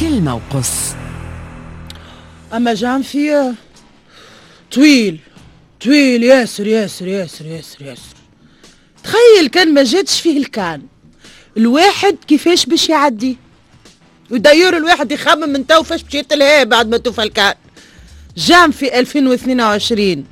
كلمة وقص أما جانفي طويل طويل ياسر ياسر ياسر ياسر ياسر. تخيل كان ما جاتش فيه الكان. الواحد كيفاش باش يعدي؟ وداير الواحد يخمم من تو فاش باش يتلهى بعد ما توفى الكان. جانفي 2022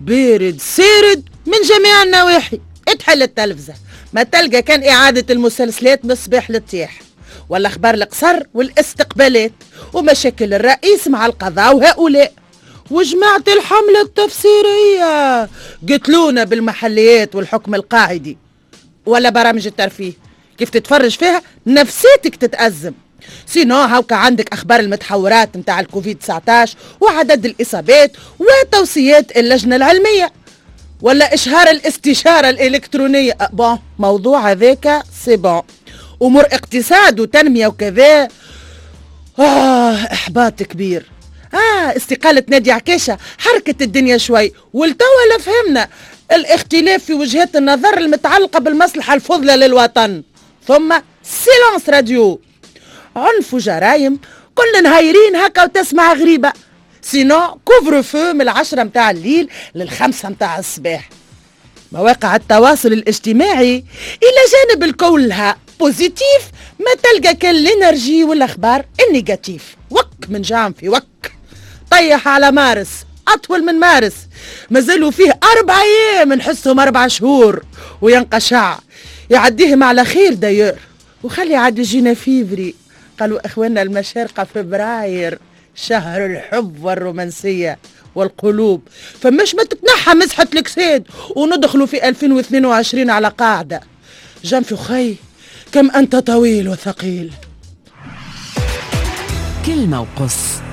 بارد سارد من جميع النواحي. اتحل التلفزة. ما تلقى كان إعادة المسلسلات من الصباح للطياح ولا أخبار القصر والاستقبالات ومشاكل الرئيس مع القضاء وهؤلاء. وجماعة الحملة التفسيرية قتلونا بالمحليات والحكم القاعدي. ولا برامج الترفيه. كيف تتفرج فيها؟ نفسيتك تتأزم. سينو هاوكا عندك أخبار المتحورات نتاع الكوفيد 19 وعدد الإصابات وتوصيات اللجنة العلمية. ولا إشهار الاستشارة الإلكترونية. أه bon موضوع هذاك c'est bon أمور اقتصاد وتنمية وكذا. آه إحباط كبير. آه استقالة نادي عكاشة حركت الدنيا شوي والتوا لا فهمنا. الاختلاف في وجهات النظر المتعلقة بالمصلحة الفضلى للوطن. ثم silence radio عنف وجرايم كل نهايرين هكا وتسمع غريبة. سينو كوفر فو من العشرة متاع الليل للخمسة متاع الصباح. مواقع التواصل الاجتماعي إلى جانب الكلها بوزيتيف ما تلقى كان الإنرجي والأخبار النيجاتيف. وك من جام في وك. طيح على مارس أطول من مارس. مازالوا فيه أربع أيام نحسهم أربع شهور. وينقشع. يعديهم على خير داير وخلي عاد يجينا فيفري. قالوا إخواننا المشارقة فبراير شهر الحب والرومانسية والقلوب. فمش ما تتنحى مسحة الكساد وندخلوا في 2022 على قاعدة. جنفي خي. كم أنت طويل وثقيل. كلمة وقص.